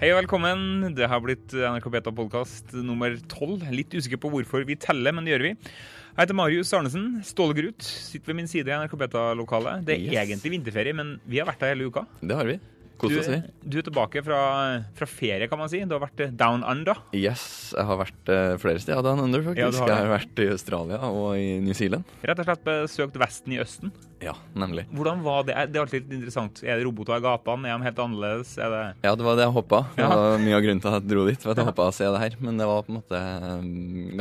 Hei og velkommen. Det har blitt NRK Beta-podkast nummer tolv. Litt usikker på hvorfor vi teller, men det gjør vi. Jeg heter Marius Arnesen. Stålegrut sitter ved min side i NRK Beta-lokalet. Det er Yes. egentlig vinterferie, men vi har vært der hele uka. Det har vi. Du, du er tilbake fra, fra ferie, kan man si. Du har vært eh, down under. Yes, jeg har vært eh, flere steder down under, faktisk. Ja, har jeg har vært i Australia og i New Zealand. Rett og slett besøkt Vesten i Østen. Ja, nemlig. Hvordan var det? Det er alltid litt interessant. Er det roboter i gatene? Er de helt annerledes? Er det Ja, det var det jeg håpa. Det var mye av grunnen til at jeg dro dit. For at jeg håpa å se det her. Men det var på en måte eh,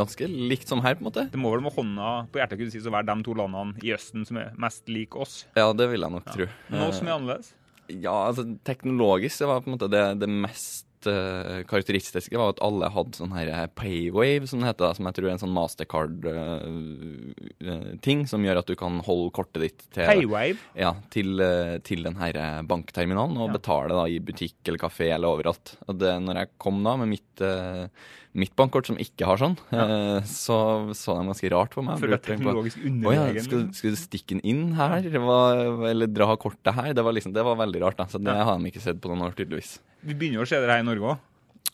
ganske likt som her, på en måte. Det må vel med hånda på hjertet kunne sies å være de to landene i Østen som er mest lik oss. Ja, det vil jeg nok tro. Noe som er annerledes. Ja, altså teknologisk det var på en måte det, det mest eh, karakteristiske var at alle hadde sånn her eh, paywave, som det heter, som jeg tror er en sånn mastercard-ting, som gjør at du kan holde kortet ditt til, Paywave. ja, til, eh, til den her eh, bankterminalen og Ja. betale da i butikk eller kafé eller overalt. Og det, når jeg kom da med mitt, eh, mitt bankkort, som ikke har sånn, eh, så så de ganske rart på meg. For det er teknologisk å ja, skal, skal du stikke den inn her, var, eller dra kortet her? Det var, liksom, det var veldig rart. da, Så det Ja. har de ikke sett på noen år, tydeligvis. Vi begynner jo å se det her i Norge òg.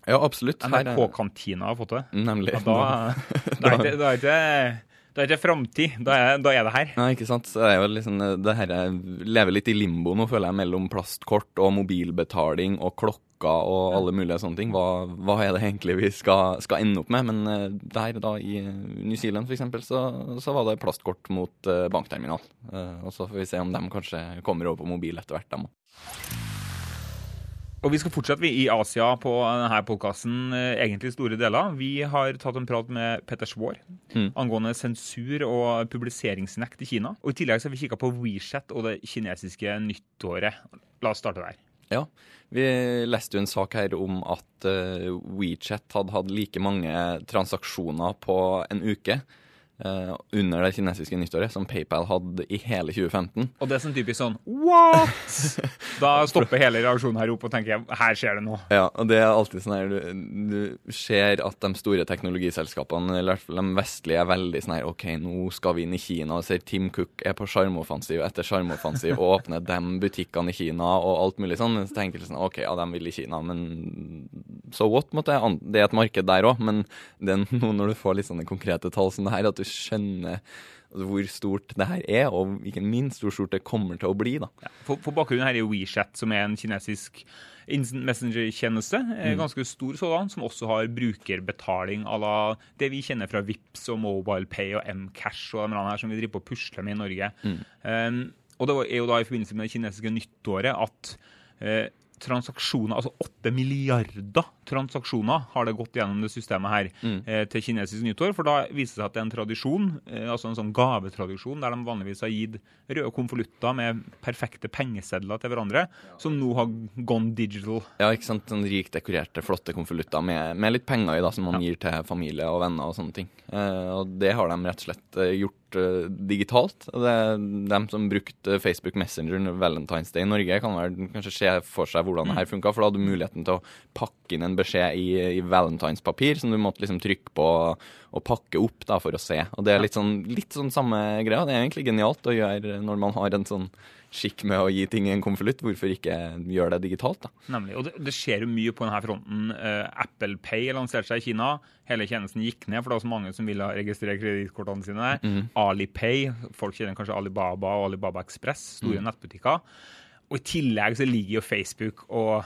Ja, absolutt. NRK-kantina har fått det. Nemlig. Ja, da, da er ikke, da er ikke, da er ikke framtid. Da, da er det her. Nei, ikke sant. Så det er jo liksom det her jeg lever litt i limbo nå, føler jeg, mellom plastkort og mobilbetaling og klokka og alle mulige sånne ting. Hva, hva er det egentlig vi skal, skal ende opp med? Men eh, der da i New Zealand eksempel, så, så var det plastkort mot eh, bankterminal. Eh, og så får vi se om de kanskje kommer over på mobil etter hvert, dem òg. Og vi skal fortsette vi i Asia på denne podkasten, egentlig store deler. Vi har tatt en prat med Petter Schwaar Mm. angående sensur og publiseringsnekt i Kina. Og I tillegg så har vi kikka på WeChat og det kinesiske nyttåret. La oss starte der. Ja, vi leste jo en sak her om at eh, WeChat hadde hatt like mange transaksjoner på en uke eh, under det kinesiske nyttåret som PayPal hadde i hele 2015. Og det er sånn typisk sånn What?! Da stopper hele reaksjonen her opp og tenker her skjer det noe. Ja, og det er alltid sånn her du, du ser at de store teknologiselskapene, eller i hvert fall de vestlige, er veldig sånn her OK, nå skal vi inn i Kina og ser Tim Cook er på sjarmoffensiv etter sjarmoffensiv og åpner de butikkene i Kina og alt mulig sånn. Så tenker du sånn OK, ja, de vil i Kina, men so what, måtte jeg an- Det er et marked der òg, men det er noe når du får litt sånne konkrete tall som det her, at du skjønner hvor stort det her er, og ikke minst hvor stort det kommer til å bli, da. For, for bakgrunnen her er WeChat, som er en kinesisk instant messenger-tjeneste. eh, Ganske stor sådan, som også har brukerbetaling à la det vi kjenner fra Vips og MobilePay og Mcash og de her som vi driver på og pusler med i Norge. Um, og det er jo da i forbindelse med det kinesiske nyttåret at eh, transaksjoner, altså 8 milliarder transaksjoner har det gått gjennom det systemet her eh, til kinesisk nyttår. For da viser det seg at det er en tradisjon, eh, altså en sånn gavetradisjon, der de vanligvis har gitt røde konvolutter med perfekte pengesedler til hverandre, som nå har gone digital. Ja, ikke sant? Sånn rikt dekorerte, flotte konvolutter med, med litt penger i, da, som man gir til familie og venner og sånne ting. Eh, og det har de rett og slett eh, gjort eh, digitalt. Det er dem som brukte Facebook Messenger Valentine's Day i Norge, kan vel kanskje se for seg hvordan det her funka, for da hadde du muligheten til å pakke inn en beskjed i, i valentinespapir som du måtte liksom trykke på og pakke opp da for å se. Og det er litt sånn, litt sånn samme greia. Det er egentlig genialt å gjøre når man har en sånn skikk med å gi ting i en konvolutt. Hvorfor ikke gjøre det digitalt, da? Nemlig. Og det, det skjer jo mye på denne fronten. Uh, Apple Pay lanserte seg i Kina. Hele tjenesten gikk ned, for det var så mange som ville registrere kredittkortene sine der. Alipay, folk kjenner kanskje Alibaba og Alibaba Express, store nettbutikker. Og i tillegg så ligger jo Facebook og,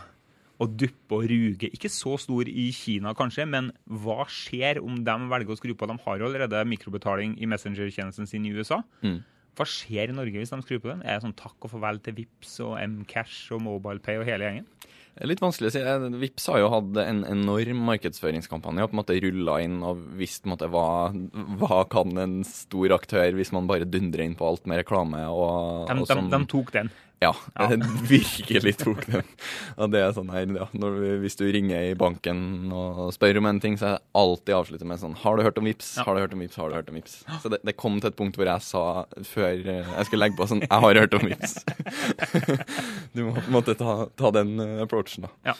og duppe og ruge. Ikke så stor i Kina kanskje, men hva skjer om de velger å skru på? De har jo allerede mikrobetaling i Messenger-tjenesten sin i USA. Hva skjer i Norge hvis de skrur på den? Er det sånn takk og farvel til Vips og Mcash og MobilePay og hele gjengen? Er Litt vanskelig å si. Eh, Vips har jo hatt en enorm markedsføringskampanje og på en måte rulla inn og visst måte hva, hva kan en stor aktør hvis man bare dundrer inn på alt med reklame og, De, og de, sånn. de tok den. Ja, virkelig tok den. Og det er sånn her, ja, når, vi- Hvis du ringer i banken og spør om en ting, så er det alltid avsluttet med sånn Har du hørt om Vips? Ja. Har du hørt om Vips? Har du hørt om Vips? Så det, det kom til et punkt hvor jeg sa før eh, jeg skulle legge på sånn Jeg har hørt om Vips. Du må på en måte ta, ta den eh, approachen, da. Ja.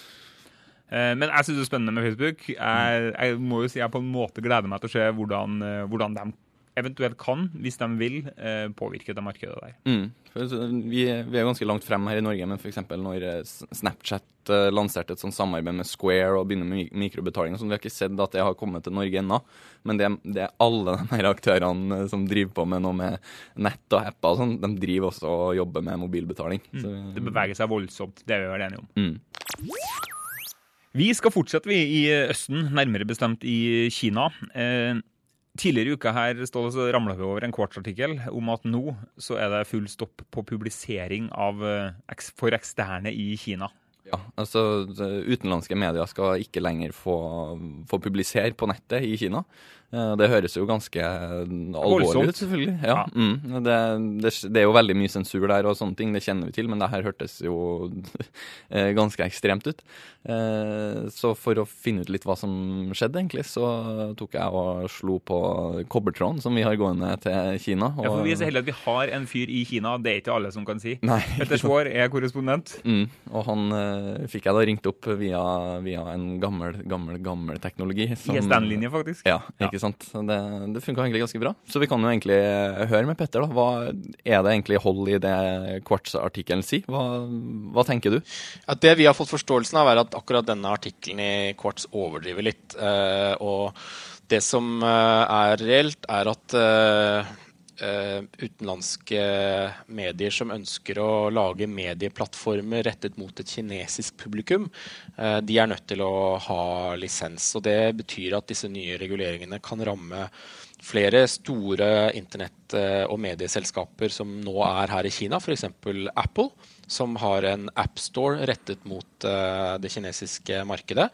Men jeg syns det er spennende med Facebook. Jeg, jeg må jo si jeg på en måte gleder meg til å se hvordan, eh, hvordan de eventuelt kan, hvis de vil, eh, påvirke det markedet der. Mm. Vi, vi, er ganske langt frem her i Norge, men f.eks. når eh, Snapchat eh, lanserte et sånt samarbeid med Square og begynner med mikrobetaling, sånn, vi har ikke sett at det har kommet til Norge ennå. Men det, det, er alle de her aktørene som driver på med noe med nett og apper og sånn, de driver også og jobber med mobilbetaling. Mm. Så, det beveger seg voldsomt, det er vi vel enige om. Mm. Vi skal fortsette vi i Østen, nærmere bestemt i Kina. Eh, Tidligere i uka her ramla vi over en kvartsartikkel om at nå så er det full stopp på publisering av, eh, for eksterne i Kina. Ja, altså Utenlandske medier skal ikke lenger få, få publisere på nettet i Kina. Det høres jo ganske alvorlig ut, selvfølgelig. Ja, ja. Mm. Det, det, det, er jo veldig mye sensur der og sånne ting, det kjenner vi til, men det her hørtes jo eh, ganske ekstremt ut. Eh, så for å finne ut litt hva som skjedde, egentlig, så tok jeg og slo på kobbertråden som vi har gående til Kina. Og... Ja, for Vi er så heldige at vi har en fyr i Kina, det er ikke alle som kan si. Nei. Petter Svaar er korrespondent. Mm. Og han fikk jeg da ringt opp via, via en gammel, gammel, gammel teknologi. ISDN-linje, faktisk. Ja, ikke ja sant. Det, det funka egentlig ganske bra. Så vi kan jo egentlig høre med Petter, da. Hva er det egentlig hold i det Quartz-artikkelen sier? Hva, hva, tenker du? Ja, det vi har fått forståelsen av, er at akkurat denne artikkelen i Quartz overdriver litt. Eh, og det som eh, er reelt, er at eh, Uh, utenlandske medier som ønsker å lage medieplattformer rettet mot et kinesisk publikum, uh, de er nødt til å ha lisens. og Det betyr at disse nye reguleringene kan ramme flere store internett- uh, og medieselskaper som nå er her i Kina, f.eks. Apple, som har en appstore rettet mot det kinesiske markedet.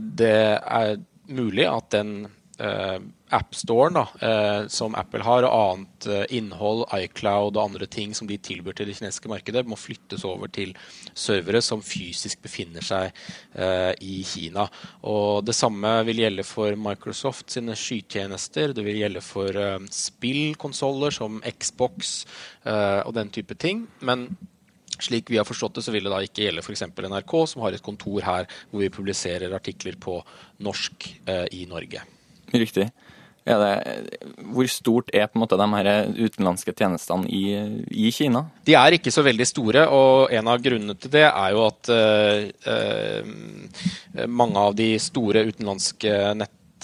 det er mulig at den uh, AppStoren uh, som Apple har, og annet eh, innhold, iCloud og andre ting som de tilbyr til det kinesiske markedet, må flyttes over til servere som fysisk befinner seg i Kina. Og Det samme vil gjelde for Microsoft sine skytjenester. Det vil gjelde for spillkonsoller som Xbox og den type ting. men slik vi har forstått det, så vil det da ikke gjelde f.eks. NRK, som har et kontor her hvor vi publiserer artikler på norsk eh, i Norge. Riktig. Det, hvor stort er på en måte de her utenlandske tjenestene i, i, Kina? De er ikke så veldig store, og en av grunnene til det er jo at uh, mange av de store utenlandske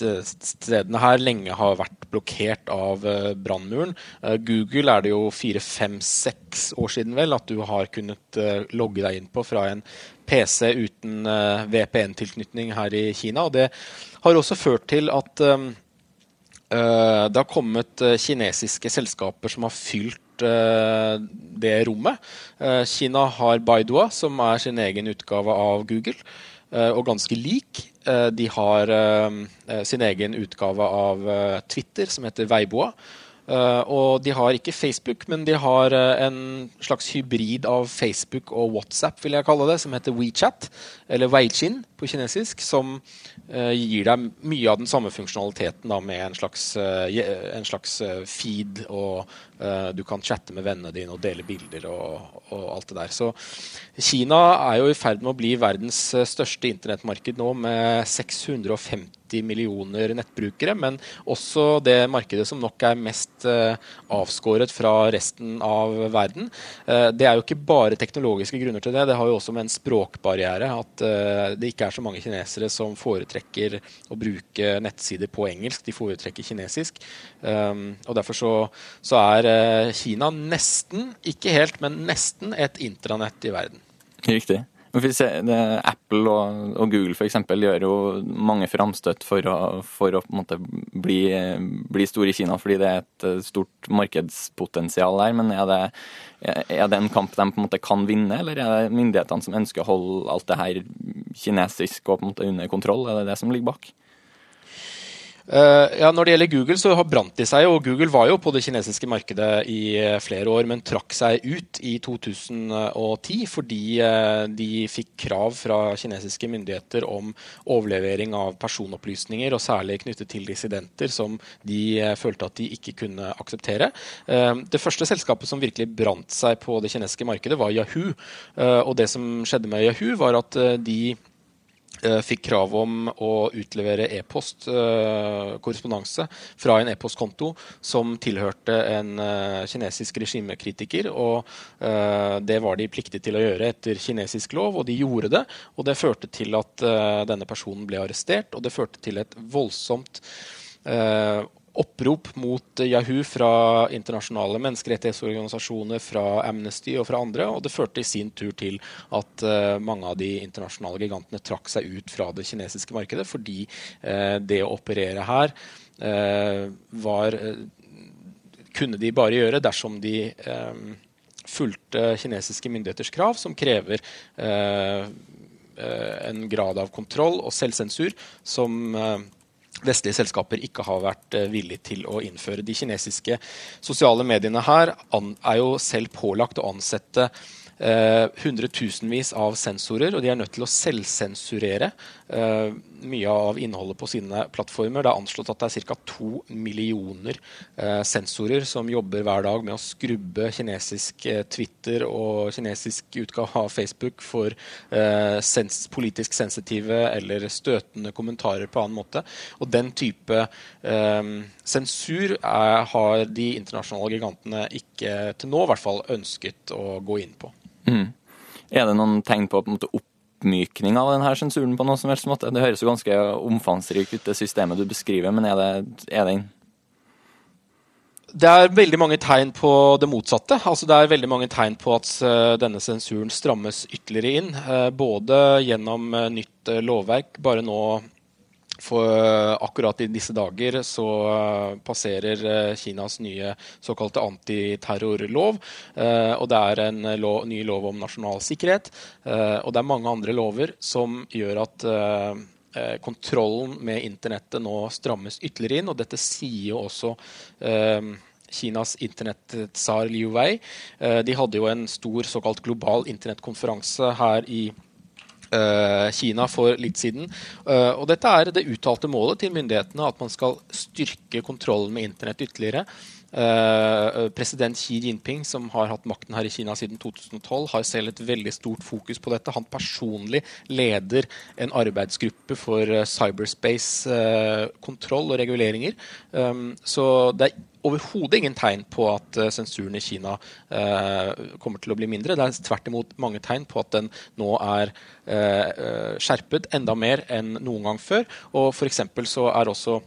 nettstedene her lenge har vært blokkert av uh, brannmuren. Uh, Google er det jo fire, fem, seks år siden vel at du har kunnet logge deg inn på fra en PC uten VPN-tilknytning her i Kina. og det har også ført til at det har kommet kinesiske selskaper som har fylt det rommet. Kina har Baidua, som er sin egen utgave av Google, og ganske lik. De har sin egen utgave av Twitter, som heter Weiboa. Uh, og de har ikke Facebook, men de har en slags hybrid av Facebook og WhatsApp, vil jeg kalle det, som heter WeChat, eller Weichin kinesisk, som uh, gir deg mye av den samme funksjonaliteten da, med en slags, en slags feed, og du kan chatte med vennene dine og dele bilder og, og, alt det der. Så Kina er jo i ferd med å bli verdens største internettmarked nå, med 650 millioner nettbrukere, men også det markedet som nok er mest avskåret fra resten av verden. Det er jo ikke bare teknologiske grunner til det, det har jo også med en språkbarriere at det ikke er så mange kinesere som foretrekker å bruke nettsider på engelsk, de foretrekker kinesisk. Um, og Derfor så, så er Kina nesten, ikke helt, men nesten et intranett i verden. Riktig. Apple og, og Google f.eks. gjør jo mange framstøt for å, for å bli, bli store i Kina, fordi det er et eh, stort markedspotensial der. Men er det, er det en kamp de på en måte kan vinne, eller er det myndighetene som ønsker å holde alt det her kinesisk og på en måte under kontroll? Er det det som ligger bak? Uh, ja, Når det gjelder Google, så har brant de seg. og Google var jo på det kinesiske markedet i uh, flere år, men trakk seg ut i 2010 fordi uh, de fikk krav fra kinesiske myndigheter om overlevering av personopplysninger, og særlig knyttet til dissidenter, som de følte at de ikke kunne akseptere. det første selskapet som virkelig brant seg på det kinesiske markedet, var Yahoo. og det som skjedde med Yahoo, var at de Eh, fikk krav om å utlevere e-post, uh, korrespondanse, fra en e-postkonto som tilhørte en uh, kinesisk regimekritiker. og Det var de pliktige til å gjøre etter kinesisk lov, og de gjorde det. Og det førte til at denne personen ble arrestert, og det førte til et voldsomt opprop mot Yahoo fra internasjonale menneskerettighetsorganisasjoner, fra Amnesty og fra andre. Og det førte i sin tur til at uh, mange av de internasjonale gigantene trakk seg ut fra det kinesiske markedet, fordi uh, det å operere her uh, var kunne de bare gjøre dersom de fulgte kinesiske myndigheters krav, som krever en grad av kontroll og selvsensur som vestlige selskaper ikke har vært eh, villige til å innføre. De kinesiske sosiale mediene her er jo selv pålagt å ansette eh, hundretusenvis av sensorer, og de er nødt til å selvsensurere eh, mye av innholdet på sine plattformer. Det er anslått at det er ca. to millioner eh, sensorer som jobber hver dag med å skrubbe kinesisk eh, Twitter og kinesisk utgave av Facebook for eh, politisk sensitive eller støtende kommentarer på annen måte. Og den type sensur har de internasjonale gigantene ikke til nå i hvert fall ønsket å gå inn på. Mm. Er det noen tegn på, på måte, oppmykning av denne sensuren på noen som helst måte? Det høres jo ganske omfangsrikt ut, det systemet du beskriver, men er det, er det det er veldig mange tegn på det motsatte. Altså det er veldig mange tegn på at uh, denne sensuren strammes ytterligere inn. Uh, både gjennom uh, nytt lovverk. Bare nå for eh, akkurat i disse dager så eh, passerer eh, Kinas nye såkalte antiterrorlov. Og det er en lov, ny lov om nasjonal sikkerhet. Og det er mange andre lover som gjør at kontrollen med internettet nå strammes ytterligere inn. Og dette sier jo også Kinas internett-tsar Liu Wei. De hadde jo en stor såkalt global internettkonferanse her i Eh, Kina for litt siden. Eh, og dette er det uttalte målet til myndighetene, at man skal styrke kontrollen med internett ytterligere. Uh, president Xi Jinping, som har hatt makten her i Kina siden 2012, har selv et veldig stort fokus på dette. Han personlig leder en arbeidsgruppe for uh, cyberspace-kontroll uh, og reguleringer. Um, så det er overhodet ingen tegn på at sensuren i Kina kommer til å bli mindre. Det er tvert imot mange tegn på at den nå er skjerpet enda mer enn noen gang før. Og for så er også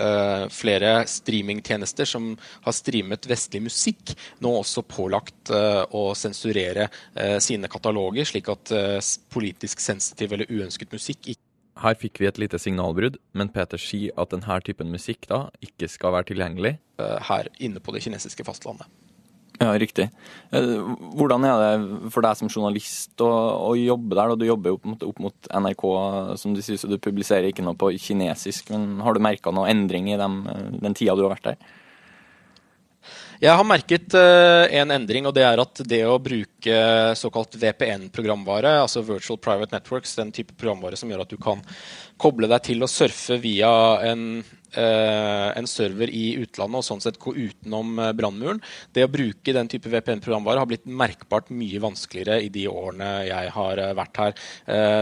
uh, flere streamingtjenester som har streamet vestlig musikk, nå også pålagt uh, å sensurere uh, sine kataloger, slik at politisk sensitiv eller uønsket musikk ikke her fikk vi et lite signalbrudd, men Peter sier at denne typen musikk da ikke skal være tilgjengelig. Her inne på det kinesiske fastlandet. Ja, riktig. Eh, hvordan er det for deg som journalist å, å jobbe der? Du jobber jo opp mot NRK, som du sier, så du publiserer ikke noe på kinesisk. Men har du merka noe endring i dem, den tida du har vært der? Jeg har merket en endring, og det er at det å bruke såkalt VPN-programvare, altså Virtual Private Networks, den type programvare som gjør at du kan koble deg til å surfe via en Eh, en server i utlandet og sånn sett gå utenom eh, brannmuren. Det å bruke den type VPN-programvare har blitt merkbart mye vanskeligere i de årene jeg har eh, vært her.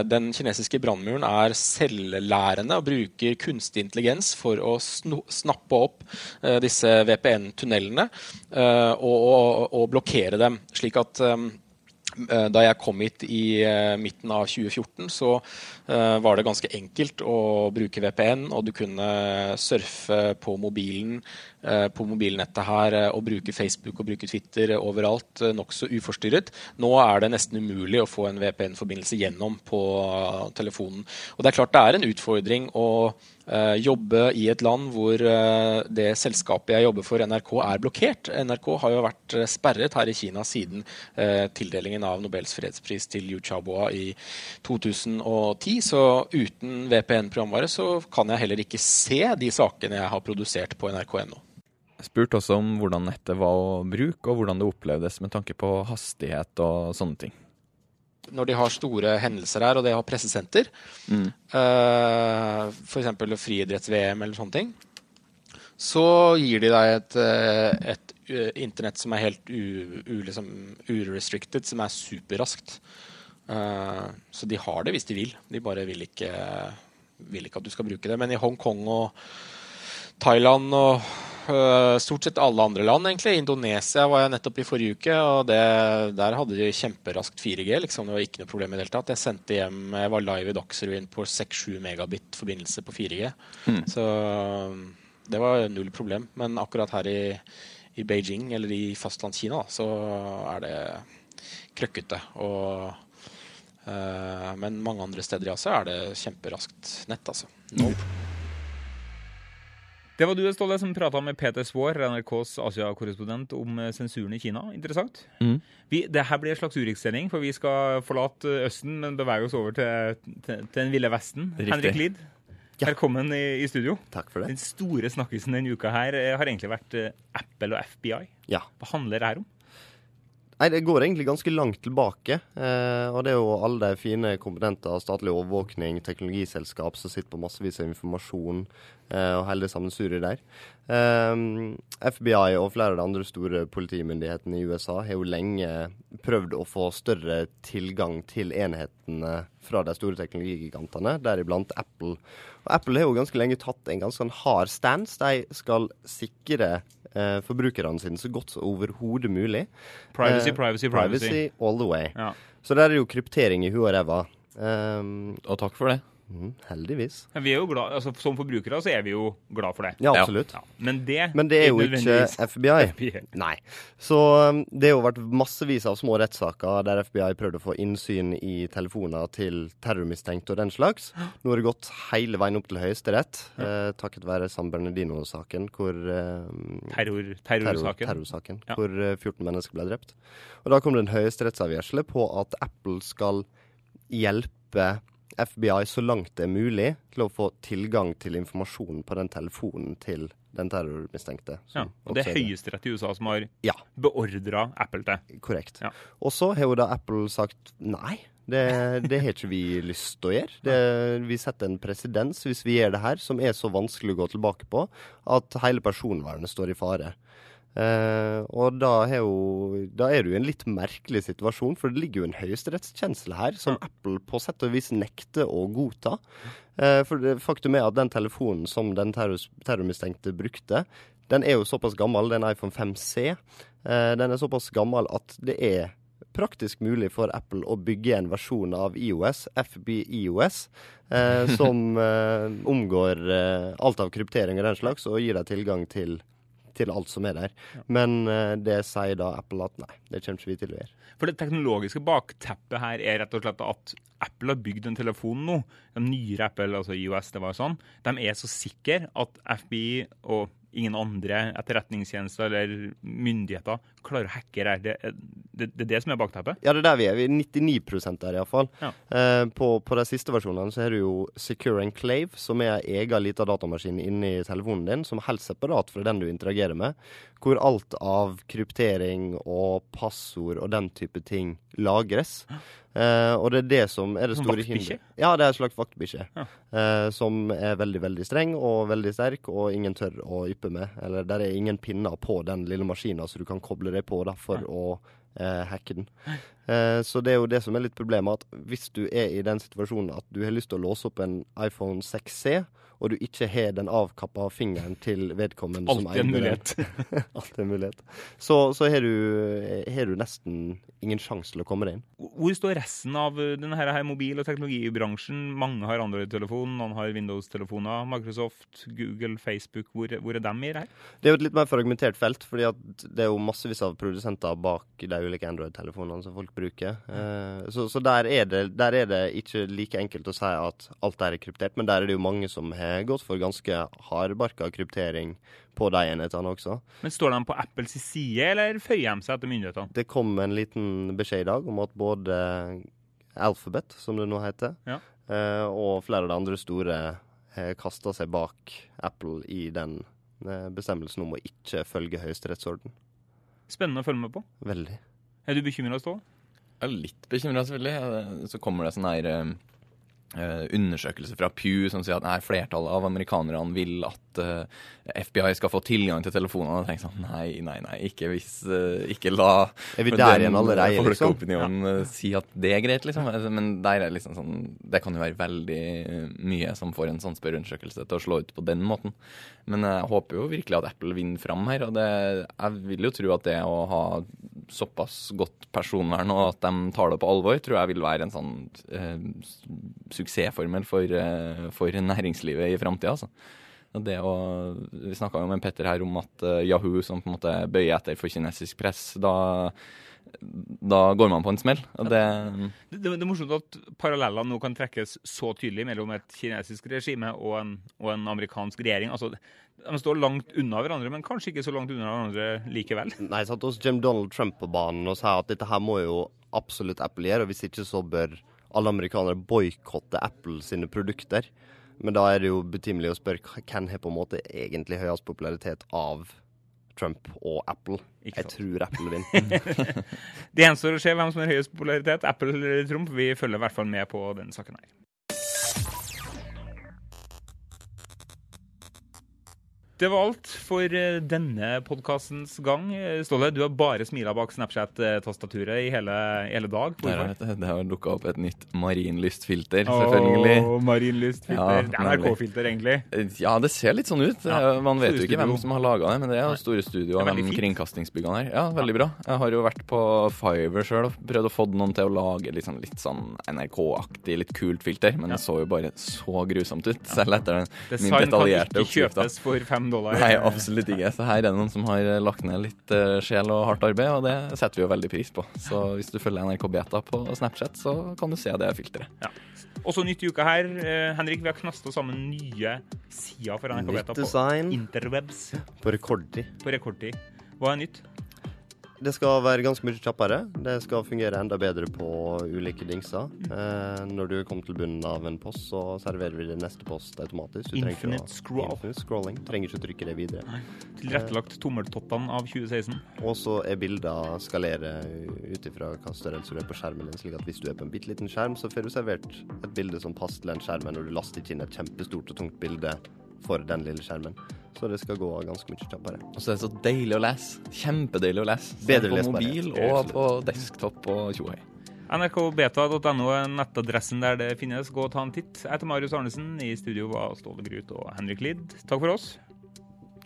Den kinesiske brannmuren er selvlærende og bruker kunstig intelligens for å snappe opp disse VPN-tunnelene og, og, og, blokkere dem. slik at da jeg kom hit i uh, midten av 2014, så uh, var det ganske enkelt å bruke VPN, og du kunne surfe på mobilen på mobilnettet her og bruke Facebook og bruke Twitter overalt nokså uforstyrret. Nå er det nesten umulig å få en VPN-forbindelse gjennom på telefonen. Og det er klart det er en utfordring å jobbe i et land hvor uh, det selskapet jeg jobber for, NRK, er blokkert. NRK har jo vært uh, sperret her i Kina siden tildelingen av Nobels fredspris til Yu Chabua i 2010. Så uten VPN-programvare så kan jeg heller ikke se de sakene jeg har produsert på nrk.no. Spurt også om hvordan nettet var å bruke, og hvordan det opplevdes med tanke på hastighet og sånne ting når de har store hendelser her, og de har pressesenter, mm. uh, f.eks. friidretts-VM eller sånne ting, så gir de deg et, eh, et, et internett som er helt liksom, urestricted, som er superraskt. Uh, så de har det hvis de vil. De bare vil ikke, vil ikke at du skal bruke det. Men i Hongkong og Thailand og stort sett alle andre land, egentlig. Indonesia var jeg nettopp i forrige uke, og det, der hadde de kjemperaskt 4G. liksom. Det var ikke noe problem i det hele tatt. Jeg sendte hjem, jeg var live i Dagsrevyen på 6-7 megabit forbindelse på 4G. Så det var null problem. Men akkurat her i, i Beijing, eller i fastlandskina, så er det krøkkete. Og Eh, men mange andre steder i Asia er det kjemperaskt nett, altså. No. Det var du Ståle, som prata med Peter Svaar, NRKs Asia-korrespondent, om eh, sensuren i Kina. Interessant. Mm. Vi, det her blir en slags Urix-sending, for vi skal forlate Østen, men bevege oss over til, til, til den ville Vesten. Riktig. Henrik Lid, Ja. velkommen i, i studio. Takk for det. Den store snakkisen denne uka her eh, har egentlig vært eh, Apple og FBI. Ja. Hva handler det her om? Nei, Det går egentlig ganske langt tilbake. Eh, og det er jo alle de fine komponenter statlig overvåkning, teknologiselskap som sitter på massevis av informasjon og hele sammen sammensuriet der. Um, FBI og flere av de andre store politimyndighetene i USA har jo lenge prøvd å få større tilgang til enhetene fra de store teknologigigantene, deriblant Apple. Og Apple har jo ganske lenge tatt en ganske sånn hard stance. De skal sikre uh, forbrukerne sine så godt som overhodet mulig. Privacy, uh, privacy, privacy. Privacy all the way. Ja. Så der er det jo kryptering i huet og ræva. Um, Og takk for det. Mhm, heldigvis. Men vi er jo glad, altså, Som forbrukere så er vi jo glad for det. Ja, Ja. absolutt. Ja. Men det Men det er jo ikke FBI. FBI. Nei. Så um, det har jo vært massevis av små rettssaker der FBI prøvde å få innsyn i telefoner til terrormistenkte og den slags. Nå har det gått hele veien opp til Høyesterett, eh, takket være San Bernardino-saken, hvor eh, Terror, terror, terrorsaken. terrorsaken, Ja. hvor eh, 14 mennesker ble drept. Og da kom det en høyesterettsavgjørelse på at Apple skal hjelpe FBI så langt det er mulig til å få tilgang til informasjon på den telefonen til den terrormistenkte. Ja, og det er Høyesterett i USA som har Ja, beordra Apple til. korrekt. Ja. Og så har jo da Apple sagt nei. Det, det har ikke vi lyst til å gjøre. Det, vi setter en presedens hvis vi gjør det her, som er så vanskelig å gå tilbake på at hele personvernet står i fare. Eh, og da, er, jo, da er du i en litt merkelig situasjon, for det ligger jo en høyesterettskjensle her som Apple på sett og vis nekter å godta. Eh, for det, faktum er at den telefonen som den terror, terrormistenkte brukte, den er jo såpass gammel, det er en iPhone 5C. Eh, den er såpass gammel at det er praktisk mulig for Apple å bygge en versjon av IOS, FBIOS, eh, som eh, omgår eh, alt av kryptering og den slags, og gir deg tilgang til, til alt som er der. Men eh, det sier da Apple at nei, det kommer ikke vi til å gjøre. For det teknologiske bakteppet her er rett og slett at Apple har bygd en telefon nå. den nyere Apple, altså IOS, det var sånn. De er så sikre at FBI og ingen andre etterretningstjenester eller myndigheter klarer å hacke det. Det, det, det er det som er bakteppet. Ja, det er der vi er. Vi er 99 der, iallfall. Ja. Eh, på, på de siste versjonene så har du jo Secure Enclave, som er en egen liten datamaskin inni telefonen din, som er helt separat fra den du interagerer med, hvor alt av kryptering og passord og den type ting lagres. Eh, og det er det som er det store hinderet. Ja, det er en slags vaktbikkje. Ja. Uh, som er veldig, veldig streng og veldig sterk, og ingen tør å yppe med. Eller der er ingen pinner på den lille maskina, så du kan koble deg på da, for å uh, hacke den. Så det er jo det som er litt problemet, at hvis du er i den situasjonen at du har lyst til å låse opp en iPhone 6C, og du ikke har den avkappa fingeren til vedkommende som Alltid en eier den. Alltid en mulighet. Så, så har, du, har du nesten ingen sjanse til å komme deg inn. Hvor står resten av uh, denne her, mobil- og teknologibransjen? Mange har Android-telefon, noen har Windows-telefoner. Microsoft, Google, Facebook. Hvor, hvor er dem i det her? Det er jo et litt mer fragmentert felt, fordi det er jo massevis av produsenter bak de ulike Android-telefonene som folk bruker. Eh, så så der, er det, der er det ikke like enkelt å si at alt der er kryptert, men der er det jo mange som har gått for ganske hardbarka kryptering på de enhetene også. Men Står de på Apples side, eller føyer de seg etter myndighetene? Det kom en liten beskjed i dag om at både Alphabet, som det nå heter, Ja. eh, og flere av de andre store har kasta seg bak Apple i den eh, bestemmelsen om å ikke følge høyesterettsorden. Spennende å følge med på. Veldig. Er du bekymra, Ståle? Jeg er litt bekymra, selvfølgelig. Eh, Så kommer det sånn her eh, eh, undersøkelse fra Pew som sier at nei, flertallet av amerikanerne vil at eh, FBI skal få tilgang til telefonene. Og tenker sånn nei, nei, nei, ikke hvis eh, Ikke la Er vi der igjen allerede, liksom? folkeopinionen eh, si at det er greit, liksom. Men der er liksom sånn Det kan jo være veldig eh, mye som får en sånn spørreundersøkelse til å slå ut på den måten. Men jeg håper jo virkelig at Apple vinner fram her. Og det, jeg vil jo tro at det å ha såpass godt personvern og at de tar det på alvor, tror jeg vil være en sånn eh, suksessformel for, eh, for næringslivet i framtida. Altså. Å, vi snakka jo med Petter her om at eh, Yahoo, som på en måte bøyer etter for kinesisk press, da, da går man på en smell. Og det Det, det er morsomt at parallellene nå kan trekkes så tydelig mellom et kinesisk regime og en, og en amerikansk regjering. Altså, de står langt unna hverandre, men kanskje ikke så langt unna hverandre likevel. Nei, satt hos Jim Donald Trump på banen og sa at dette her må jo absolutt appellere, og hvis ikke så bør alle amerikanere boikotter Apple sine produkter. Men da er det jo betimelig å spørre hvem har på en måte egentlig høyest popularitet av Trump og Apple. Jeg tror Apple vinner. Det gjenstår å se hvem som har høyest popularitet, Apple eller Trump. Vi følger i hvert fall med på den saken her. Det var alt for eh, denne podkastens gang. Eh, Ståle, du har bare smila bak Snapchat-tastaturet i hele, hele dag. Der, Hvorfor? det har dukka opp et nytt marinlystfilter, selvfølgelig. Åh, Marinlystfilter. Ja, det er NRK-filter, egentlig. Ja, det ser litt sånn ut. Ja, Man vet jo ikke hvem som har laga det, men det er jo store studio og de kringkastingsbyggene her. Ja, veldig bra. Jeg har jo vært på Fiverr sjøl og prøvd å få noen til å lage litt sånn, sånn NRK-aktig, litt kult filter, men det så jo bare så grusomt ut, selv etter den min Design kan detaljerte ikke kjøpes for fem dollar. Nei, absolutt ikke. Så her er det noen som har lagt ned litt eh, sjel og hardt arbeid, og det setter vi jo veldig pris på. Så hvis du følger NRK Beta på Snapchat, så kan du se det filteret. Ja. Også nytt i uka her. Eh, Henrik, vi har knasta sammen nye sider for NRK Nytt Beta på design interwebs på rekordtid. på rekordtid. Hva er nytt? Det skal være ganske mye kjappere. Det skal fungere enda bedre på ulike dingser. Eh, når du kommer til bunnen av en post, så serverer vi det neste post automatisk. Du Infinite å- scroll. Infinite scrolling. Trenger ikke å trykke det videre. Tilrettelagt tommeltottene av 2016. Og så er bilder skalere ut ifra hva størrelse du er på skjermen din, slik at hvis du er på en bitte liten skjerm, så får du servert et bilde som passer til den skjermen, og du laster ikke inn et kjempestort og tungt bilde for den lille skjermen. Så det skal gå ganske mye kjappere. Og så er det så deilig å lese. Kjempedeilig å lese. Bedre på mobil og på desktop og tjohei. nrkbeta.no er nettadressen der det finnes. Gå og ta en titt. Jeg heter Marius Arnesen. I studio var Ståle Grut og Henrik Lid. Takk for oss.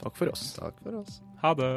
Takk for oss. Takk for oss. Ha det.